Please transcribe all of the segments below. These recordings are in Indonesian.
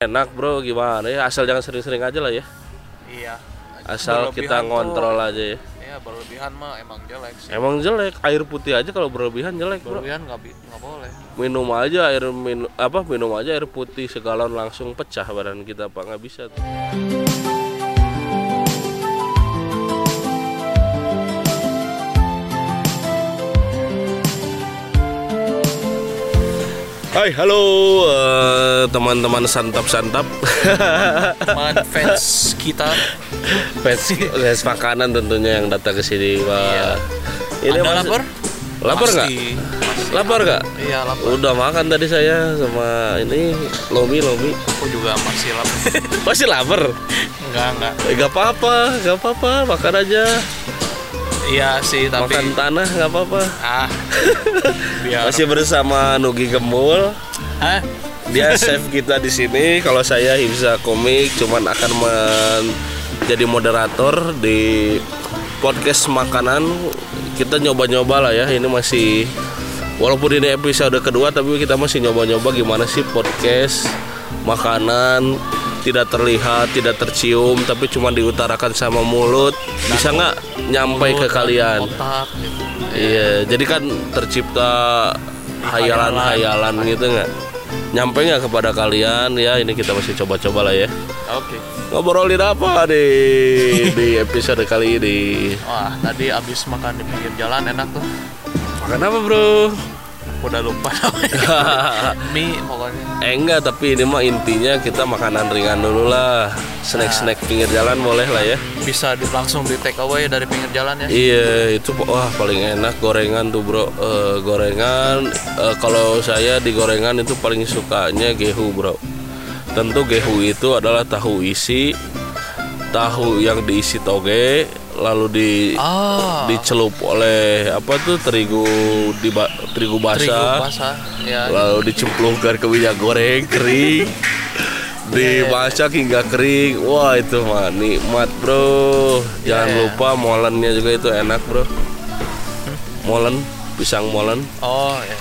enak bro. Gimana ya? Asal jangan sering-sering aja lah ya. Iya. asal kita Berlebihan tuh- ngontrol aja ya. Iya berlebihan mah emang jelek sih. emang jelek. Air putih aja kalau berlebihan jelek bro. Berlebihan nggak boleh. minum aja air minum apa? Minum aja air putih segalon langsung pecah badan kita apa nggak bisa tuh. Hai, halo eh, teman-teman santap-santap. Teman fans kita. fans, fans makanan tentunya yang datang ke sini, Pak. Anda masih- lapar? Lapar nggak? Lapar nggak? Iya lapar. Udah makan tadi saya sama ini lomi lomi. Aku juga masih lapar. Masih lapar? enggak enggak. Eh, gak apa-apa, gak apa-apa, makan aja. Iya sih tapi Makan tanah gak apa-apa. ah biar Masih bersama Nugi Gemul. Hah? Dia chef kita di sini. Kalau saya Hibza Komik cuman akan menjadi moderator di podcast makanan. Kita nyoba-nyoba lah ya. Ini masih walaupun ini episode kedua tapi kita masih nyoba-nyoba gimana sih podcast makanan tidak terlihat, tidak tercium, tapi cuma diutarakan sama mulut. Bisa nggak nyampai ke Mulut, kalian? Otak gitu. Iya, jadi kan tercipta hayalan-hayalan gitu nggak? Nyampe nggak kepada kalian? Ya, ini kita masih coba-coba lah ya. Oke. Ngobrolin apa di di episode kali ini? Wah, tadi abis makan di pinggir jalan enak tuh. Makan apa, Bro? Udah lupa. Mie pokoknya. Eh enggak, tapi ini mah intinya kita makanan ringan dulu lah. Snack-snack pinggir jalan boleh lah ya. Bisa di, langsung di take away dari pinggir jalan ya. Iya, itu wah paling enak gorengan tuh, Bro. Eh, gorengan eh, kalau saya di gorengan itu paling sukanya gehu, Bro. Tentu gehu itu adalah tahu isi, tahu yang diisi toge, lalu di Ah. dicelup oleh apa tuh terigu di terigu Terigu basah, basah. Ya. lalu dicemplungkan ke minyak goreng kering. Dimasak hingga kering, wah itu mah nikmat bro. Jangan Iya. lupa molennya juga itu enak bro. Molen, pisang molen, Oh ya.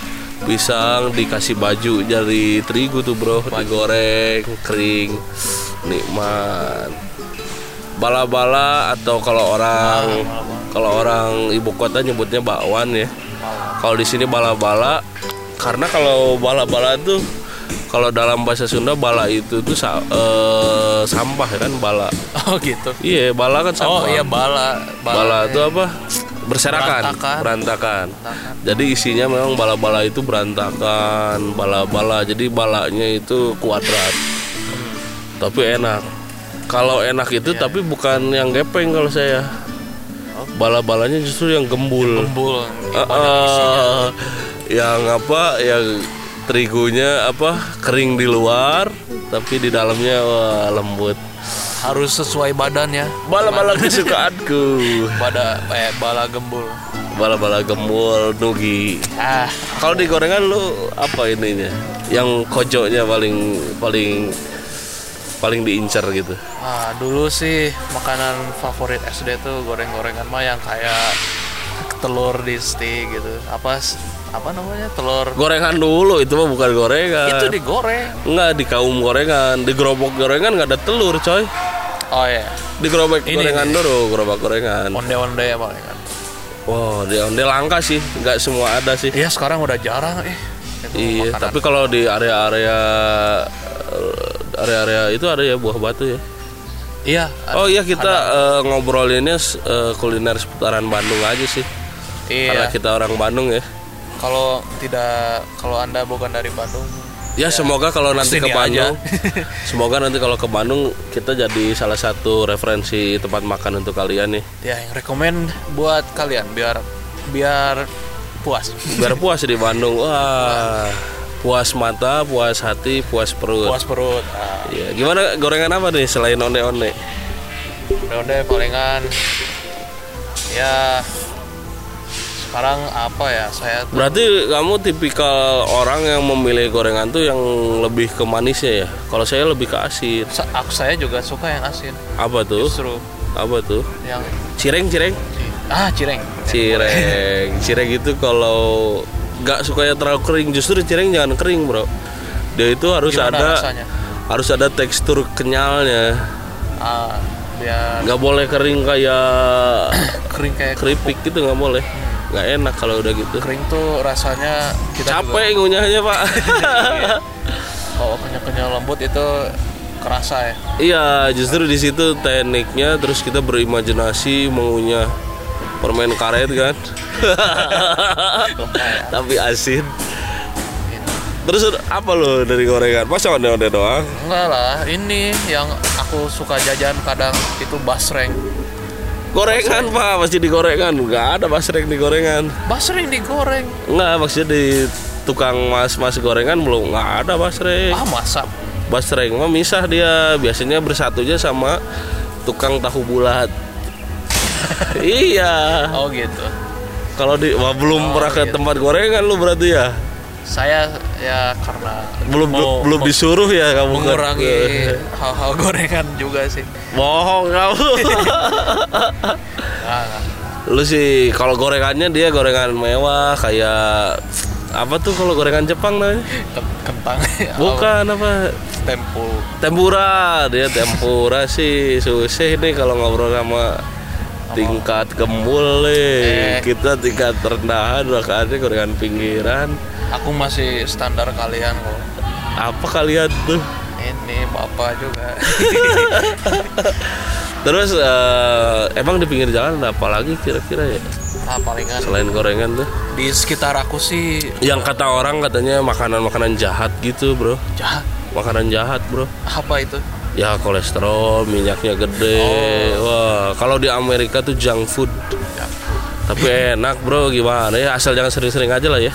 pisang dikasih baju dari terigu tuh bro, digoreng kering, nikmat. Bala-bala atau kalau orang kalau orang ibu kota nyebutnya bakwan ya. Kalau di sini bala-bala karena kalau bala-bala tuh kalau dalam bahasa Sunda bala itu tuh sa- eh, sampah ya kan bala. Oh gitu. Iya, bala kan sampah. Oh iya bala. Bala itu apa? Berserakan, Berantakan. berantakan. Berantakan. Jadi isinya memang bala-bala itu berantakan, bala-bala. Jadi balanya itu kuadrat. Tapi enak. Kalau enak itu Iya. tapi bukan yang gepeng kalau saya. Bala-balanya justru yang gembul. Gembul. Ah, ah, yang apa yang terigunya apa kering di luar tapi di dalamnya wah, lembut Harus sesuai badan ya. bala-bala kesukaanku Pada eh bala gembul. bala-bala gembul nugi Ah, kalau di gorengan lu apa ininya yang kojoknya paling paling paling diincar gitu ah, dulu sih makanan favorit SD tuh goreng-gorengan mah yang kayak telur di stick gitu. Apa apa namanya? Telur gorengan dulu itu mah bukan gorengan itu digoreng. Enggak di kaum gorengan di gerobak gorengan nggak ada telur coy Oh ya. di gerobak Ini gorengan nih. dulu gerobak gorengan Onde-onde ya paling kan. Wow, di onde langka sih, nggak semua ada sih. Iya sekarang udah jarang eh. Itu Iya, makanan. tapi kalau di area-area eh, area-area itu ada ya buah batu ya. iya. Oh iya kita eh, ngobrolinnya eh, kuliner seputaran Bandung aja sih. Karena Iya. kita orang Bandung ya. Kalau tidak kalau Anda bukan dari Bandung, Ya semoga kalau nanti ke. Bandung, semoga nanti kalau ke Bandung kita jadi salah satu referensi tempat makan untuk kalian nih. ya yang rekomend buat kalian biar biar puas. Biar puas di Bandung. Wah, puas mata, puas hati, puas perut. Puas perut. Nah, Iya, gimana gorengan apa nih selain onde-onde? onde palingan ya sekarang apa ya saya tuh Berarti kamu tipikal orang yang memilih gorengan tuh yang lebih ke manisnya ya? Kalau saya lebih ke asin. sa- aku saya juga suka yang asin Apa tuh? justru Apa tuh? yang Cireng, cireng. ah cireng Cireng. Cireng itu kalau nggak sukanya terlalu kering, justru cireng jangan kering, Bro. Dia itu harus Gimana ada rasanya? harus ada tekstur kenyalnya. Ah biar nggak boleh kering kayak kering kayak keripik gitu nggak boleh. Nggak enak kalau udah gitu. Kering tuh rasanya kita juga- capek ngunyahnya pak. Kalau kenyal-kenyal lembut itu kerasa ya. Iya justru di situ tekniknya terus kita berimajinasi mengunyah permen karet kan tapi asin. Terus apa lo dari gorengan? Masa onde-onde doang? Enggak lah ini yang aku suka jajan kadang itu basreng. Gorengan pak. Pasti digorengan. Nggak ada basreng di gorengan. Basreng digoreng nggak maksudnya di tukang mas-mas gorengan belum. Nggak ada basreng. Ah masa? Basreng mah misah dia. Biasanya bersatunya sama tukang tahu bulat. Iya. Oh gitu kalau di wah, belum Oh, pernah ke gitu. tempat gorengan lu berarti ya? Saya ya karena belum mau- belum disuruh ya kamu ke- mengurangi ke- hal-hal gorengan juga sih. Bohong kamu. Nggak. lu sih kalau gorengannya dia gorengan mewah kayak apa tuh kalau gorengan Jepang namanya? Ken- kentang. Bukan apa? Tempo tempura dia tempura sih susah nih kalau ngobrol sama tingkat nih. Eh. kita tingkat rendahan makanya gorengan pinggiran. Aku masih standar kalian kok. Apa kalian tuh? Ini bapak juga. Terus eh, emang di pinggir jalan ada apa lagi kira-kira ya? Ah palingan? Selain gorengan tuh? Di sekitar aku sih. Yang kata orang katanya makanan-makanan jahat gitu bro. Jahat? Makanan jahat bro. Apa itu ya kolesterol minyaknya gede. Wah kalau di Amerika tuh junk food. Ya. tapi enak bro. Gimana? Ya asal jangan sering-sering aja lah ya.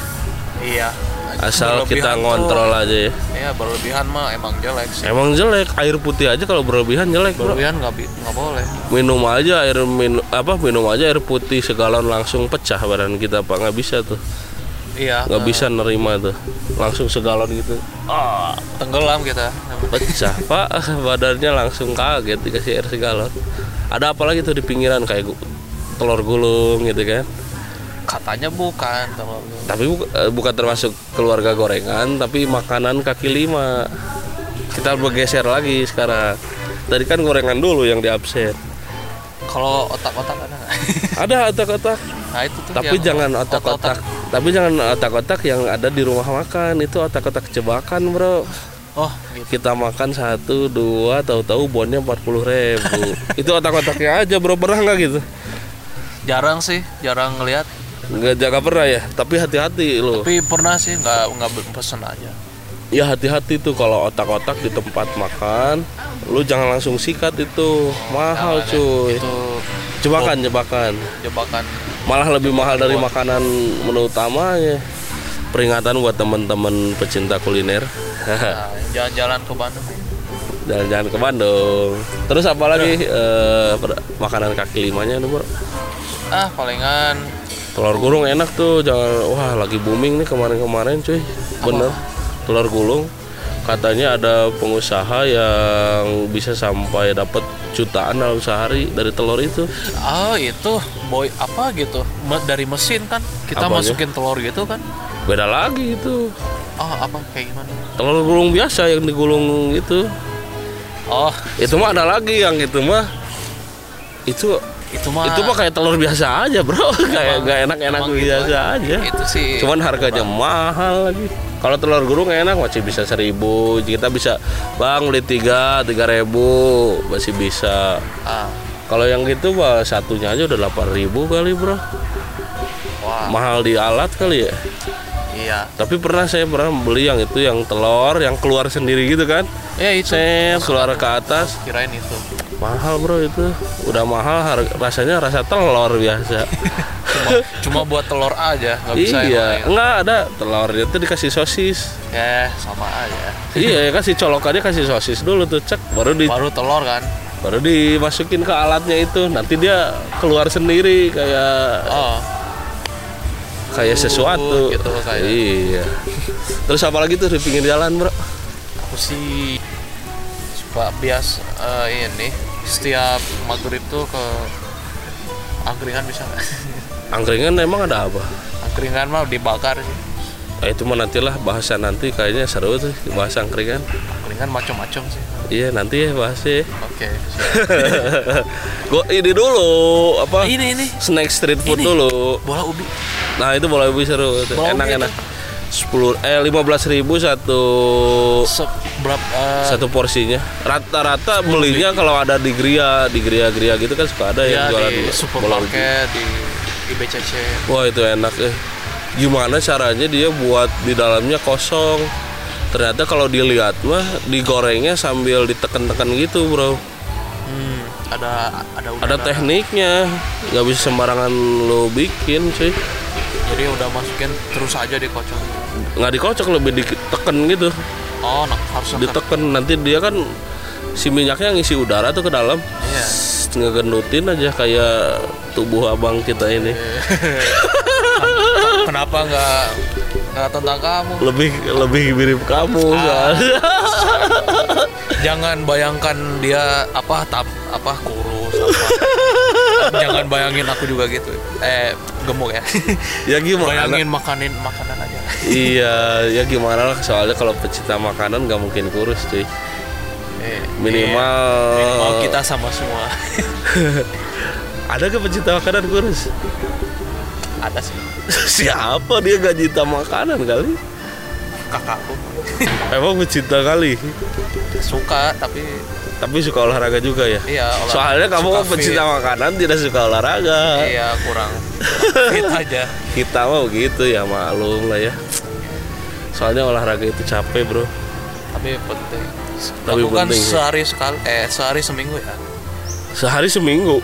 Iya. Asal kita Berlebihan tuh- ngontrol aja ya. Ya berlebihan mah emang jelek sih. Emang jelek. Air putih aja kalau berlebihan jelek berlebihan nggak boleh. Minum aja air minum apa minum aja air putih segalon langsung pecah badan kita pak. Nggak bisa tuh. Iya. Nggak bisa nerima tuh. Langsung segalon gitu. Ah tenggelam kita pecah pak. Badannya langsung kaget dikasih air segalon. Ada apa lagi tuh di pinggiran? Kayak telur gulung gitu kan? Katanya bukan telur tapi bu- eh, bukan termasuk keluarga gorengan tapi makanan kaki lima. Kita bergeser lagi sekarang. Tadi kan gorengan dulu yang di absen. Kalau otak-otak ada ada otak-otak. Nah itu tuh tapi jangan otak-otak. Tapi jangan otak-otak yang ada di rumah makan. Itu otak-otak jebakan bro oh gitu kita makan satu dua tahu-tahu bonnya empat puluh ribu. Itu otak-otaknya aja bro. Pernah nggak gitu? Jarang sih jarang ngelihat nggak jaga pernah ya. Tapi hati-hati lo tapi pernah sih nggak nggak pesen aja. Ya hati-hati tuh kalau otak-otak di tempat makan lu jangan langsung sikat itu. Mahal Jangan ya. cuy. itu jebakan jebakan. jebakan. Malah lebih mahal dari makanan menu utamanya peringatan buat teman-teman pecinta kuliner nah, jalan-jalan ke Bandung. Jalan-jalan ke Bandung. Terus apa lagi eh, makanan kaki limanya nih bro ah palingan. Telur gulung enak tuh jangan wah lagi booming nih kemarin-kemarin cuy. Bener. Telur gulung. Katanya ada pengusaha yang bisa sampai dapat jutaan dalam sehari dari telur itu. Ah itu boy apa gitu? Dari mesin kan? Kita Apanya? masukin telur gitu kan? Beda lagi itu oh apa? Kayak gimana? Telur gulung biasa yang digulung itu. Oh. Itu mah ada lagi yang itu mah. Itu itu mah itu mah kayak telur biasa aja bro. Kayak nggak enak-enak gitu biasa aja. aja. Itu sih. Cuman harganya mahal lagi. Kalau telur gulung enak masih bisa seribu. Kita bisa bang beli tiga tiga ribu. Masih bisa. Ah. Kalau yang gitu mah satunya aja udah delapan ribu kali bro. Wah. Mahal di alat kali ya iya. Tapi pernah saya pernah beli yang itu yang telur yang keluar sendiri gitu kan? Ya itu. Set keluar ke atas. Kirain itu. Mahal bro itu. Udah mahal har- rasanya rasa telur biasa. Cuma cuma buat telur aja nggak bisa iya. lain. enggak ada. Telurnya tuh dikasih sosis. Ya sama aja. Iya kasih colokannya kasih sosis dulu tuh cek. Baru di baru telur kan? baru dimasukin ke alatnya itu. Nanti dia keluar sendiri kayak oh kayak sesuatu gitu kayak. iya terus apa lagi tuh di pinggir jalan bro aku sih suka bias eh, ini setiap maghrib tuh ke angkringan bisa nggak angkringan emang ada apa angkringan mah dibakar sih Nah, itu mah nantilah bahasa nanti kayaknya seru tuh bahasa angkringan. Palingan macam-macam sih. Iya nanti ya bahasnya. Oke. Gua ini dulu apa? ini ini Snack street food Ini. dulu. bola ubi. Nah itu seru. Bola Enak ubi enak. Sepuluh eh lima belas ribu satu Se berapa eh, satu porsinya. Rata-rata belinya kalau ada di Gria, di Gria-Gria gitu kan suka ada ya yang jualan di supermarket di di BCC. Wah itu enak eh. Gimana caranya dia buat di dalamnya kosong? Ternyata kalau dilihat mah digorengnya sambil ditekan-tekan gitu bro. Hmm, ada ada Ada udara. tekniknya, nggak bisa sembarangan lo bikin sih. Jadi udah masukin terus aja dikocok. Nggak dikocok lebih ditekan gitu. Oh, nah, harus neken. Ditekan nanti dia kan si minyaknya ngisi udara tuh ke dalam. Iya. Ngegendutin aja kayak tubuh abang kita ini. Kenapa nggak nggak tentang kamu? Lebih lebih mirip kamu soalnya. Jangan bayangkan dia apa tap apa kurus apa. Jangan bayangin aku juga gitu. Eh gemuk ya. ya gimana? bayangin makanin makanan aja. iya, ya gimana lah soalnya kalau pecinta makanan nggak mungkin kurus cuy. Eh, Minimal, iya, minimal kita sama semua. ada ke pecinta makanan kurus? Ada sih Siapa dia gak cinta makanan kali? Kakakku Emang pecinta kali, suka tapi tapi suka olahraga juga ya. iya olah- Soalnya kamu suka mah pecinta fit. makanan tidak suka olahraga. Iya kurang fit aja. Kita mah begitu ya maklum lah ya. Soalnya olahraga itu capek bro. Tapi penting. Tapi Lakukan penting, ya. sehari sekali eh sehari seminggu ya. Sehari seminggu,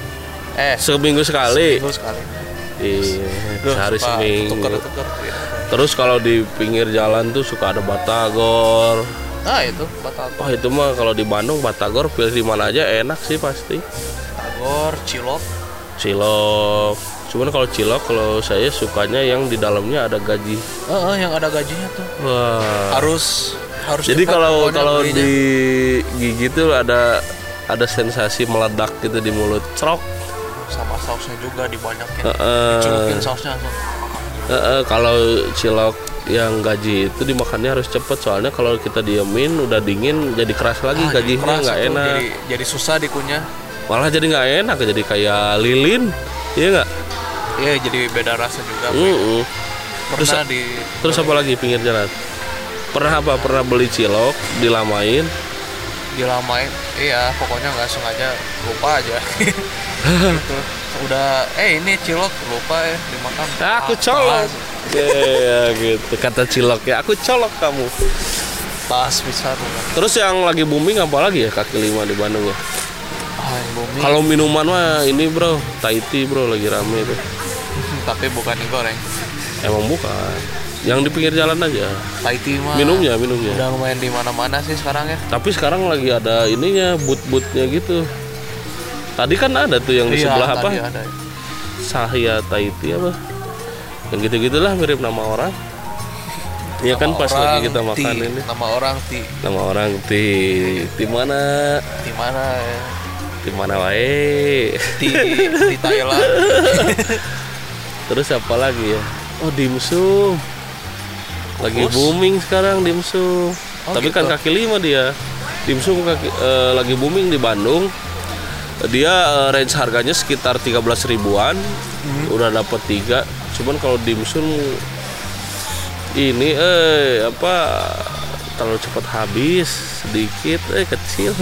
Eh seminggu sekali. seminggu sekali. Iya, Duh, sehari seminggu. tuker-tuker gitu. Terus kalau di pinggir jalan tuh suka ada batagor. Nah itu batagor, Wah itu mah kalau di Bandung batagor pilih di mana aja enak sih pasti. batagor, cilok. Cilok. Cuman kalau cilok kalau saya sukanya yang di dalamnya ada gaji. Eh, eh, yang ada gajinya tuh. Wah. Harus harus Jadi kalau kalau belinya. di gigi tuh ada ada sensasi meledak gitu di mulut. Crok. sama sausnya juga dibanyakin. Heeh. Dicelukin sausnya langsung. Eh, eh, kalau cilok yang gaji itu dimakannya harus cepet soalnya kalau kita diemin udah dingin jadi keras lagi Ah, gajinya nggak enak Jadi, jadi susah dikunyah. malah jadi nggak enak jadi kayak lilin iya nggak Iya jadi beda rasa juga. Mm-mm. Pernah di terus apa lagi pinggir jalan pernah apa pernah beli cilok dilamain dilamain iya pokoknya nggak sengaja lupa aja gitu. Udah eh ini cilok lupa ya dimakan Ah, aku Ah, colok. ya gitu. Kata cilok ya aku colok kamu. Pas bisa tuh. terus yang lagi booming apa lagi ya kaki lima di Bandung ya? Ah yang booming. Kalau minuman mah ini bro Thai tea bro lagi rame tuh. Tapi bukan digoreng. Emang bukan. Yang di pinggir jalan aja. Thai tea mah minumnya minumnya. udah lumayan di mana-mana sih sekarang ya. Tapi sekarang lagi ada ininya boot-bootnya gitu tadi kan ada tuh yang di Iya, sebelah apa? ada. Sahya Taiti apa? Yang gitu-gitulah mirip nama orang. Iya kan pas lagi kita makan tea. ini. Nama orang ti. Nama orang ti. Di mana? Di mana ya? di mana wae? Di di Thailand. Terus apa lagi ya? Oh dimsum lagi Bagus. booming sekarang dimsum Oh, tapi gitu. kan kaki lima dia. Dimsum kaki, eh, lagi booming di Bandung dia eh, range harganya sekitar 13 ribuan Hmm. udah dapat tiga cuman kalau dimsum ini eh apa terlalu cepat habis sedikit eh kecil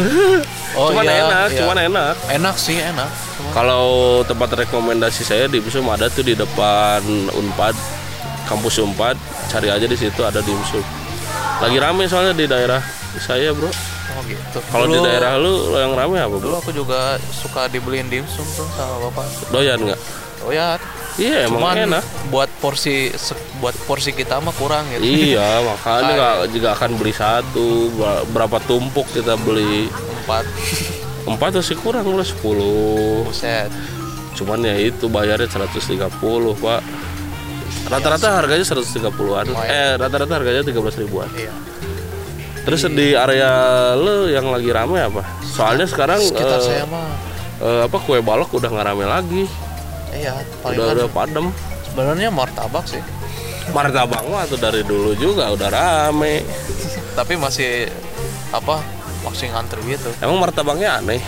Oh, cuman iya, enak iya. cuman enak enak sih enak Cuma- kalau tempat rekomendasi saya dimsum ada tuh di depan Unpad, kampus Unpad, cari aja di situ ada dimsum. Lagi rame soalnya di daerah saya, Bro. Oh gitu. Kalau di daerah lu yang rame apa, dulu aku juga suka dibeliin dimsum tuh sama bapak. Doyan nggak? ya Iya, emang cuman enak. buat porsi buat porsi kita mah kurang gitu. Iya, makanya nggak juga akan beli satu, Ber- berapa tumpuk kita beli. empat. Empat masih kurang lah 10 buset. Cuman ya itu bayarnya 130 pak. Rata-rata harganya 130-an Lumayan. Eh rata-rata harganya 13 ribuan. Iya Terus di area lu yang lagi rame apa? Soalnya sekarang sekitar eh, saya mah eh, apa kue balok udah nggak rame lagi, iya udah palingan udah padam. sebenarnya martabak sih martabak mah tuh dari dulu juga udah rame tapi masih apa masih ngantri gitu emang martabaknya aneh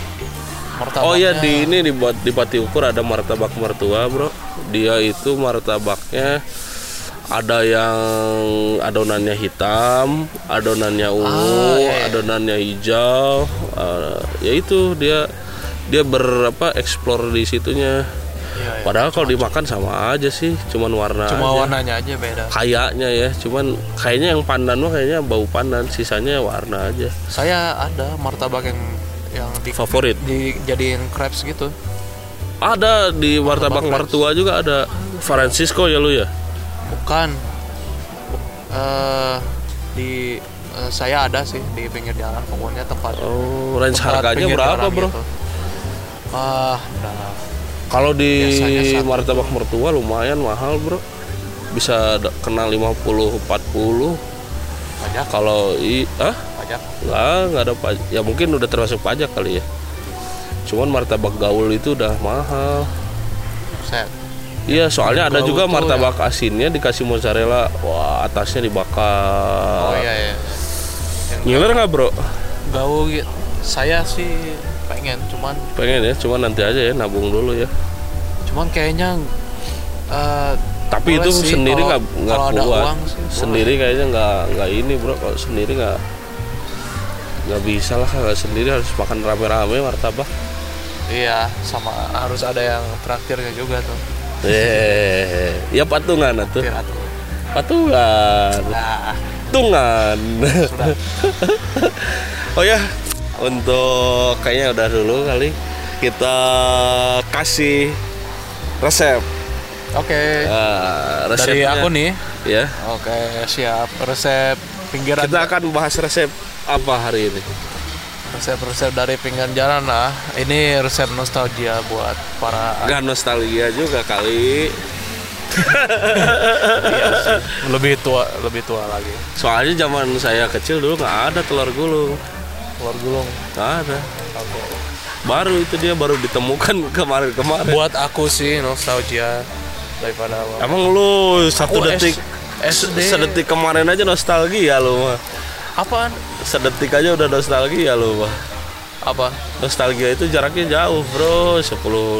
martabaknya Oh iya di ini dibuat di Pati Ukur ada martabak mertua bro. Dia itu martabaknya ada yang adonannya hitam, adonannya ungu, Ah, iya, iya. adonannya hijau. Eh, ya itu dia dia berapa explore di situnya. Iya, iya. Padahal kalau dimakan sama aja sih, cuman warna cuma aja. warnanya aja beda Kayaknya ya, cuman kayaknya yang pandan mah kayaknya bau pandan, sisanya warna aja. saya ada martabak yang yang di Favorit. dijadiin crepes gitu Ada di martabak Martabak mertua juga ada Francisco ya lu ya? Bukan eh di eh, saya ada sih di pinggir jalan pokoknya tempat Oh, range tempat harganya berapa, Bro? gitu. ah Kalau di martabak mertua lumayan mahal, Bro. Bisa kena 50 40. pajak Kalau i ah pajak nggak nggak ada pajak. Ya mungkin udah termasuk pajak kali ya. Cuman martabak gaul itu udah mahal. set Iya, soalnya ada juga martabak asinnya dikasih mozzarella. Wah, atasnya dibakar. oh iya ya Ngiler nggak, Bro? gaul gitu saya sih pengen cuman Pengen ya, cuman nanti aja ya nabung dulu ya. cuman kayaknya eh, Tapi itu sih sendiri nggak nggak kuat. uang sih, boleh. sendiri kayaknya nggak nggak ini bro. Kalau sendiri nggak nggak bisa lah. Kalau sendiri harus makan rame-rame martabak. iya sama harus ada yang traktirnya juga tuh Eh, ya patungan atuh. atuh. Patungan. nah Patungan. oh ya, untuk kayaknya udah dulu kali kita kasih resep. oke Eh, dari resepnya. aku nih Ya. oke siap resep pinggiran Kita akan bahas resep apa hari ini? Resep-resep dari pinggiran jalan lah ini resep nostalgia buat para Gak nostalgia juga kali. iya sih. lebih tua lebih tua lagi Soalnya zaman saya kecil dulu nggak ada telur gulung, telur gulung nggak ada. Baru itu dia baru ditemukan kemarin-kemarin. buat aku sih nostalgia daripada Emang lu satu Aku detik, SD. sedetik kemarin aja nostalgia lu mah. apaan Sedetik aja udah nostalgia lu mah. apa Nostalgia itu jaraknya jauh bro, 10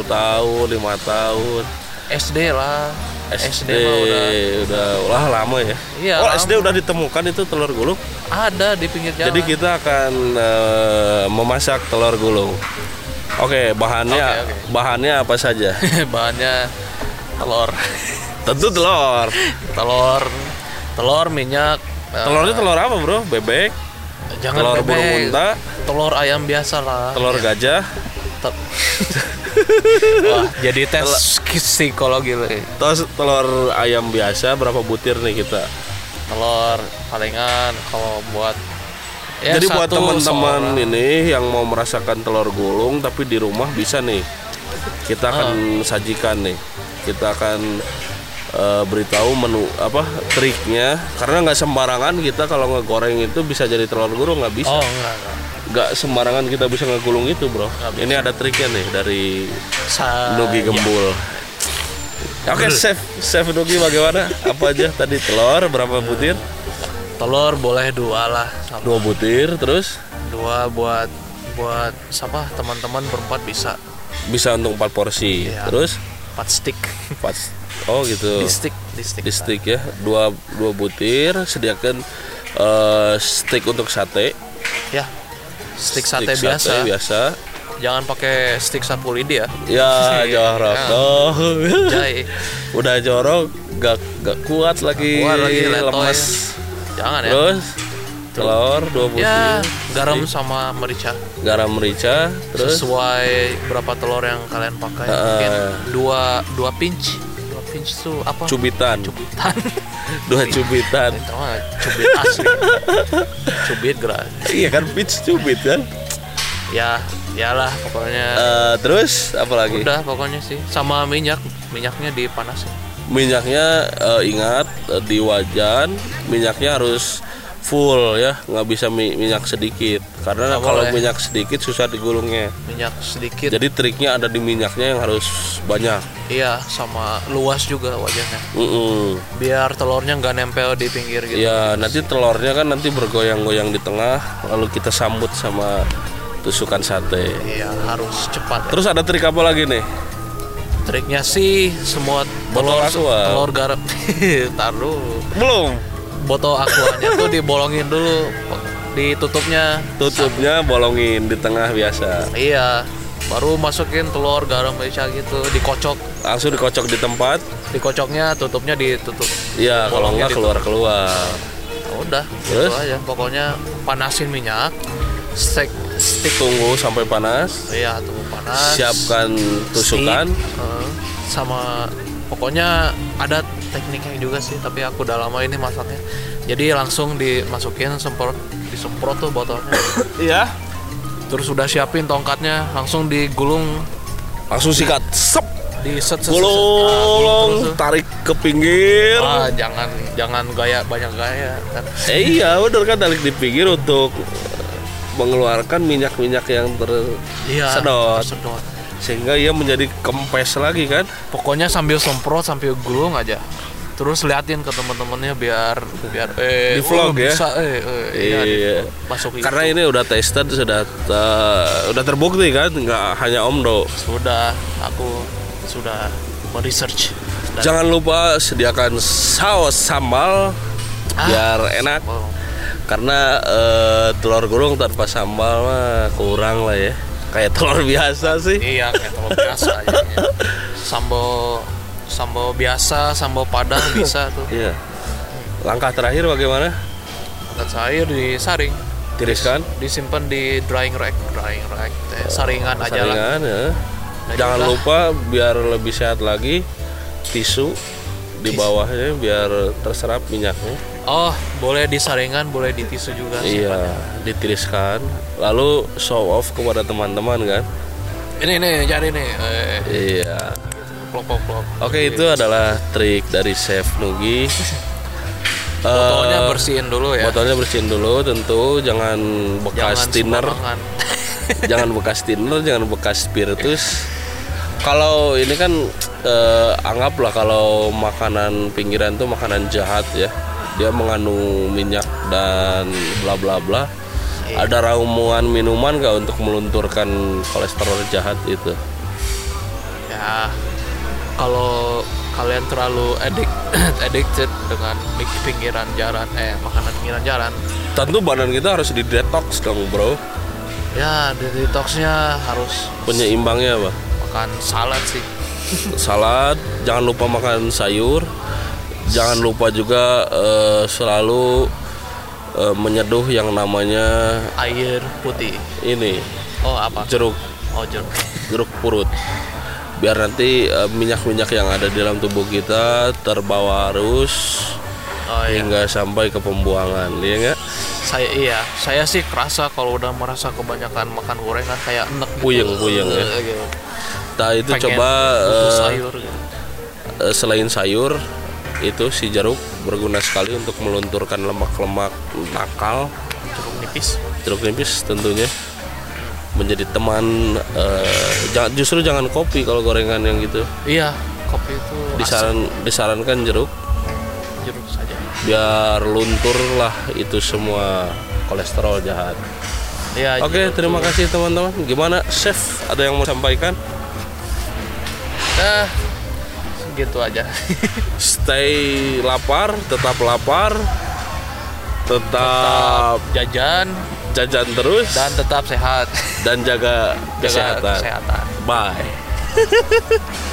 tahun, 5 tahun. SD lah SD, mah udah udah, wah lama ya. Iya, oh lama. SD udah ditemukan itu telur gulung. ada di pinggir jalan Jadi kita akan eh, memasak telur gulung. Oke, bahannya Oke, oke. bahannya apa saja? bahannya telur Tentu telur. telur telur minyak eh, Telurnya telur apa, Bro? Bebek, jangan telur bebek. burung unta, telur ayam biasa lah telur gajah, Tel- Wah, jadi tes psikologi loh. terus telur ayam biasa berapa butir nih kita? Telur palingan kalau buat ya Jadi buat teman-teman ini yang mau merasakan telur gulung tapi di rumah bisa nih. Kita akan Ah. sajikan nih. Kita akan eh, beritahu menu apa triknya. Karena nggak sembarangan kita kalau ngegoreng itu bisa jadi telur gulung nggak bisa. Oh, enggak, enggak. nggak sembarangan kita bisa ngegulung itu bro. Ini ada triknya nih dari Sa- Nugi Gembul. Oke chef. Chef Nugi bagaimana? Apa aja? Tadi telur berapa butir? Telur boleh dua lah sama. Dua butir terus? Dua buat buat siapa? Teman-teman berempat bisa. Bisa untuk empat porsi. Iya. terus? Empat stick. Empat oh gitu. Stick stick di stick ya. Dua dua butir sediakan eh, stick untuk sate. Ya. Stick sate, biasa. biasa. Jangan pakai stick sapu lidi ya. Ya jorok oh. jai. Udah jorok gak gak kuat lagi, Kuat lagi, letoy. lemes. Jangan ya. Terus telur dua butir. ya garam sama merica. garam merica terus? Sesuai berapa telur yang kalian pakai. Ah. mungkin dua dua pinch tuh apa? Cubitan. Cubitan. Dua cubitan. Itu mah cubit asli. Cubit gerak iya kan pitch cubit kan ya yalah pokoknya. Eh, terus apa lagi? Udah pokoknya sih. Sama minyak. Minyaknya dipanasin. Minyaknya eh, ingat eh, di wajan minyaknya harus full ya nggak bisa mi- minyak sedikit. Karena kalau boleh. minyak sedikit susah digulungnya. Minyak sedikit. Jadi triknya ada di minyaknya yang harus banyak. Iya sama luas juga wajahnya. Mm-mm. biar telurnya nggak nempel di pinggir gitu. Ya nanti telurnya kan nanti bergoyang-goyang di tengah lalu kita sambut sama tusukan sate. Iya harus cepat. Ya. terus ada trik apa lagi nih? Triknya sih semua telur telur garam. Taruh. Belum botol aquanya tuh dibolongin dulu ditutupnya. Tutupnya bolongin di tengah biasa. Iya baru masukin telur garam merica gitu dikocok. Langsung dikocok di tempat. Dikocoknya tutupnya ditutup. Ya kalau nggak keluar keluar Ya udah Terus? gitu aja. Pokoknya panasin minyak stick stick tunggu sampai panas. Iya tunggu panas. Siapkan tusukan. Stick, eh, sama pokoknya ada tekniknya juga sih tapi aku udah lama ini masaknya. Jadi langsung dimasukin semprot disemprot tuh botolnya. Iya. Terus udah siapin tongkatnya langsung digulung. Langsung sikat. Sep. Di set set, set, set. Ah, gulung tuh. tarik ke pinggir. Ah jangan jangan gaya banyak gaya kan. Eh iya bener kan tarik di pinggir untuk mengeluarkan minyak-minyak yang iya tersedot tersedot. Sehingga ia menjadi kempes lagi kan? Pokoknya sambil semprot sambil gulung aja. Terus liatin ke teman-temannya biar biar eh Di vlog oh, ya? bisa eh, eh iya, iya. masuk karena ini udah tested sudah eh, udah terbukti kan? Nggak hanya omdo sudah aku sudah meresearch. Dan- jangan lupa sediakan saus sambal Ah. biar enak. Oh, karena eh, telur gulung tanpa sambal mah kurang lah ya kayak telur biasa sih. Iya kayak telur biasa aja sambal sambal biasa sambal padang bisa tuh. Iya. Langkah terakhir bagaimana? Makan sayur disaring tiriskan. Disimpan di drying rack drying rack teh saringan aja lah. ya. Jangan juga. lupa biar lebih sehat lagi tisu di bawahnya biar terserap minyaknya oh boleh di saringan boleh di tisu juga iya ditiriskan. Lalu show off kepada teman-teman kan? Ini nih cari nih. Eh, iya. plok plok plok oke. itu adalah trik dari chef Nugi. Botolnya Eh, bersihin dulu ya. botolnya bersihin dulu tentu jangan bekas jangan thinner jangan bekas thinner jangan bekas spiritus. Kalau ini kan eh, anggaplah kalau makanan pinggiran tuh makanan jahat ya dia mengandung minyak dan bla bla bla. Ada ramuan minuman gak untuk melunturkan kolesterol jahat itu? Ya kalau kalian terlalu addict addicted dengan pinggiran jalan eh makanan pinggiran jalan. Tentu badan kita harus di detox dong bro. Ya di detoxnya harus penyeimbangnya apa? makan salad sih. Salad jangan lupa makan sayur jangan lupa juga eh, selalu eh, menyeduh yang namanya air putih. Ini. Oh apa? Jeruk. Oh jeruk. Jeruk purut. Biar nanti eh, minyak-minyak yang ada di dalam tubuh kita terbawa arus oh iya. hingga sampai ke pembuangan ya enggak saya iya. Saya sih kerasa kalau udah merasa kebanyakan makan gorengan kayak enek gitu. Puyeng, puyeng ya. Eh, gitu. nah itu Pengen coba eh, sayur gitu. eh, selain sayur itu si jeruk berguna sekali untuk melunturkan lemak-lemak nakal. Jeruk nipis. Jeruk nipis tentunya. Menjadi teman jangan justru jangan kopi kalau gorengan yang gitu. Iya kopi itu disaran disarankan jeruk. Jeruk saja. Biar luntur lah itu semua kolesterol jahat. Iya oke jeruk terima tuh. kasih teman-teman. Gimana chef? Ada yang mau sampaikan? Dah, gitu aja. Stay lapar tetap lapar tetap jajan. jajan terus. Dan tetap sehat. Dan jaga jaga kesehatan. kesehatan. Bye